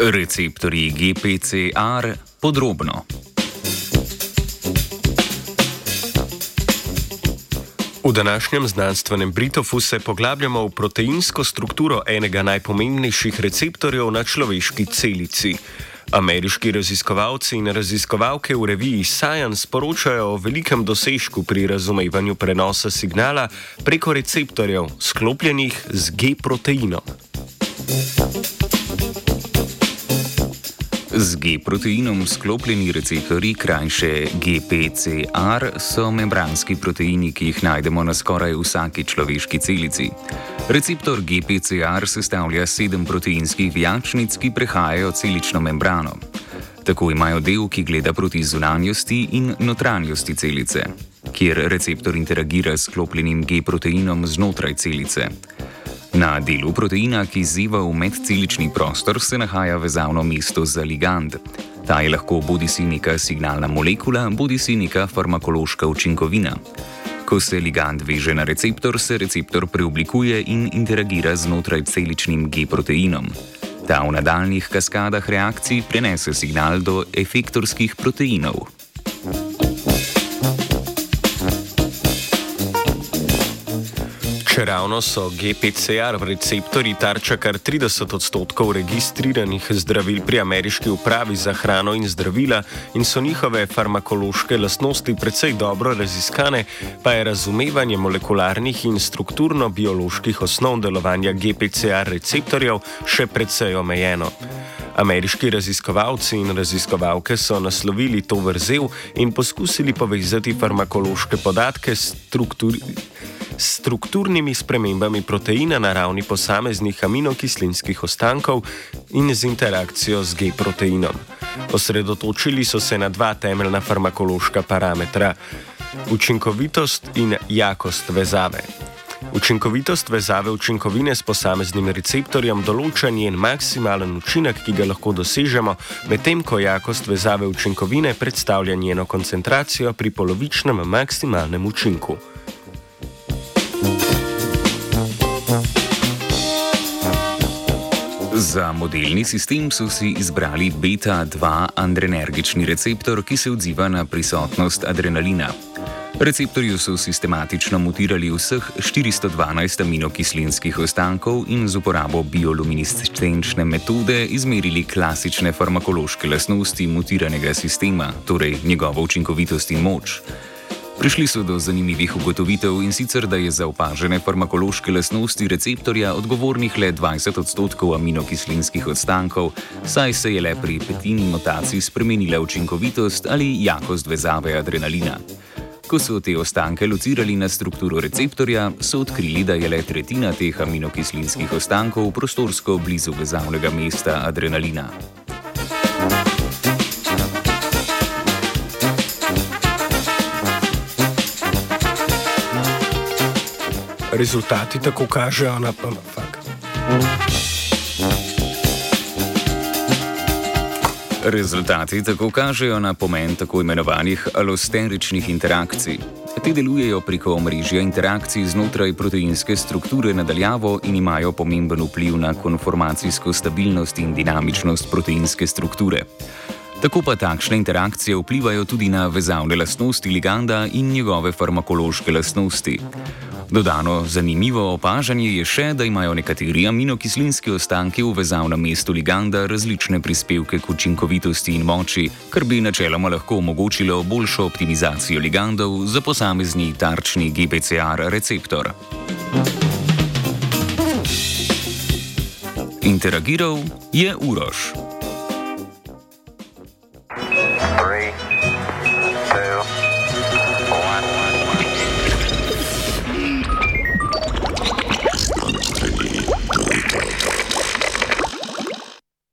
Receptori GPCR podrobno. V današnjem znanstvenem Britofu se poglabljamo v proteinsko strukturo enega najpomembnejših receptorjev na človeški celici. Ameriški raziskovalci in raziskovalke v reviji Science poročajo o velikem dosežku pri razumevanju prenosa signala preko receptorjev, sklopljenih z G-proteinom. Z G-proteinom sklopljeni receptori, krajše GPCR, so membranski proteini, ki jih najdemo na skoraj vsaki človeški celici. Receptor GPCR sestavlja sedem proteinskih vijačnic, ki prehajajo celično membrano. Tako imajo del, ki gleda proti zunanjosti in notranjosti celice, kjer receptor interagira s sklopljenim G-proteinom znotraj celice. Na delu proteina, ki ziva v medcelični prostor, se nahaja vezavno mesto za ligand. Ta je lahko bodi si neka signalna molekula, bodi si neka farmakološka učinkovina. Ko se ligand veže na receptor, se receptor preoblikuje in interagira znotraj celičnim G-proteinom. Ta v nadaljnih kaskadah reakcij prenese signal do efektorskih proteinov. Če ravno so GPCR receptori tarča kar 30 odstotkov registriranih zdravil pri ameriški upravi za hrano in zdravila in so njihove farmakološke lastnosti precej dobro raziskane, pa je razumevanje molekularnih in strukturno-bioloških osnov delovanja GPCR receptorjev še precej omejeno. Ameriški raziskovalci in raziskovalke so naslovili to vrzel in poskusili povezati farmakološke podatke s strukturiranjem strukturnimi spremembami proteina na ravni posameznih aminokislinskih ostankov in z interakcijo z G-proteinom. Osredotočili so se na dva temeljna farmakološka parametra: učinkovitost in jakost vezave. Učinkovitost vezave učinkovine s posameznim receptorjem določa njen maksimalen učinek, ki ga lahko dosežemo, medtem ko jakost vezave učinkovine predstavlja njeno koncentracijo pri polovičnem maksimalnem učinku. Za modelni sistem so si izbrali beta-2 adrenergični receptor, ki se odziva na prisotnost adrenalina. Receptorju so sistematično mutirali vseh 412 aminokislinskih ostankov in z uporabo bioluminescenčne metode izmerili klasične farmakološke lastnosti mutiranega sistema, torej njegovo učinkovitost in moč. Prišli so do zanimivih ugotovitev in sicer, da je za opažene farmakološke lastnosti receptorja odgovornih le 20 odstotkov aminokislinskih odstankov, saj se je le pri petini mutacij spremenila učinkovitost ali jakost vezave adrenalina. Ko so te ostanke locirali na strukturo receptorja, so odkrili, da je le tretjina teh aminokislinskih ostankov prostorsko blizu vezavnega mesta adrenalina. Rezultati tako kažejo na PMFAK. Rezultati tako kažejo na pomen tako imenovanih alosteričnih interakcij. Te delujejo preko omrežja interakcij znotraj proteinske strukture nadaljavo in imajo pomemben vpliv na konformacijsko stabilnost in dinamičnost proteinske strukture. Tako pa takšne interakcije vplivajo tudi na vezavne lastnosti liganda in njegove farmakološke lastnosti. Dodano zanimivo opažanje je še, da imajo nekateri aminokislinski ostanki v vezavnem mestu liganda različne prispevke k učinkovitosti in moči, kar bi načeloma lahko omogočilo boljšo optimizacijo ligandov za posamezni tarčni GPCR receptor. Interagiral je Uroš.